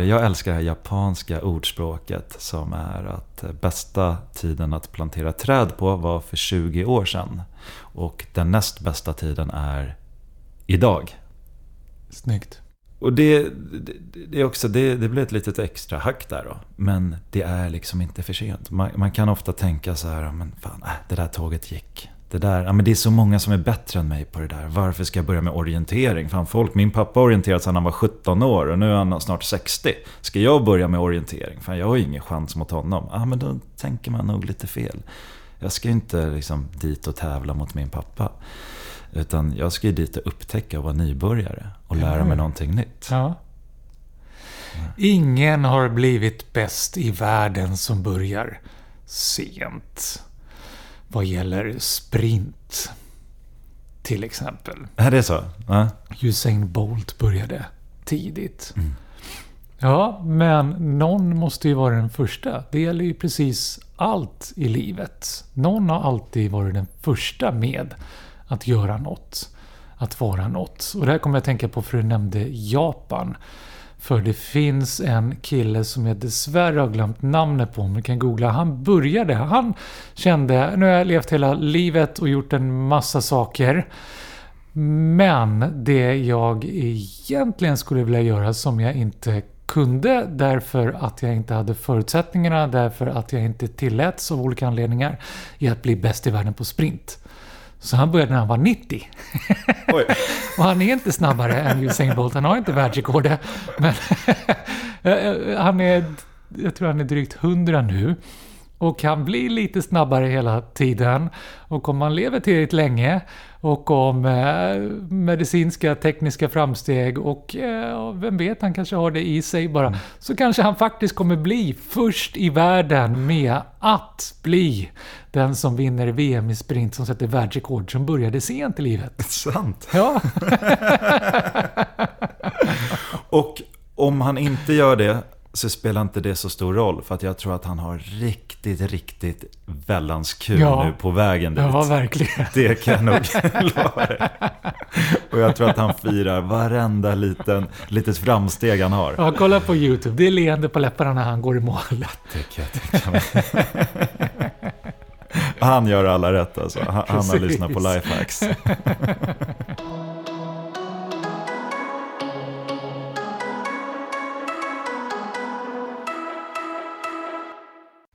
det. Jag älskar det här japanska ordspråket som är att bästa tiden att plantera träd på var för 20 år sedan. Och den näst bästa tiden är idag. Snyggt. Och det, det, det, är också, det, det blir ett litet extra hack där då. Men det är liksom inte för sent. Man, man kan ofta tänka så här, men fan, äh, det där tåget gick. Det, där, ja, men det är så många som är bättre än mig på det där. Varför ska jag börja med orientering? Fan, folk, min pappa orienterade sedan han var 17 år och nu är han snart 60. Ska jag börja med orientering? Fan, jag har ingen chans mot honom. Ja, men då tänker man nog lite fel. Jag ska inte liksom dit och tävla mot min pappa. Utan jag ska ju dit och upptäcka och vara nybörjare och lära mig mm. någonting nytt. Ja. Ingen har blivit bäst i världen som börjar sent. Vad gäller sprint. Till exempel. Är det så? Ja. Usain Bolt började tidigt. Mm. Ja, men någon måste ju vara den första. Det gäller ju precis allt i livet. Någon har alltid varit den första med att göra något. Att vara något. Och det här kommer jag att tänka på för du nämnde Japan. För det finns en kille som jag dessvärre har glömt namnet på, men kan googla. Han började, han kände, nu har jag levt hela livet och gjort en massa saker. Men det jag egentligen skulle vilja göra som jag inte kunde därför att jag inte hade förutsättningarna, därför att jag inte tilläts av olika anledningar, är att bli bäst i världen på sprint. Så han började när han var 90. och han är inte snabbare än Usain Bolt. Han har inte världsrekordet. Men han är, jag tror han är drygt 100 nu. Och kan bli lite snabbare hela tiden. Och om man lever tillräckligt länge och om eh, medicinska tekniska framsteg och eh, vem vet, han kanske har det i sig bara. Mm. Så kanske han faktiskt kommer bli först i världen med att bli den som vinner VM i sprint som sätter världsrekord som började sent i livet. Sant. Ja. och om han inte gör det så spelar inte det så stor roll. För att jag tror att han har riktigt, riktigt vällans kul ja. nu på vägen dit. Ja, verkligen. Det kan jag nog lova dig. Och jag tror att han firar varenda liten, litet framsteg han har. Ja, kolla på YouTube. Det är leende på läpparna när han går i mål. Det kan jag tänka mig. Han gör alla rätt alltså. Han, han har lyssnat på Lifehacks.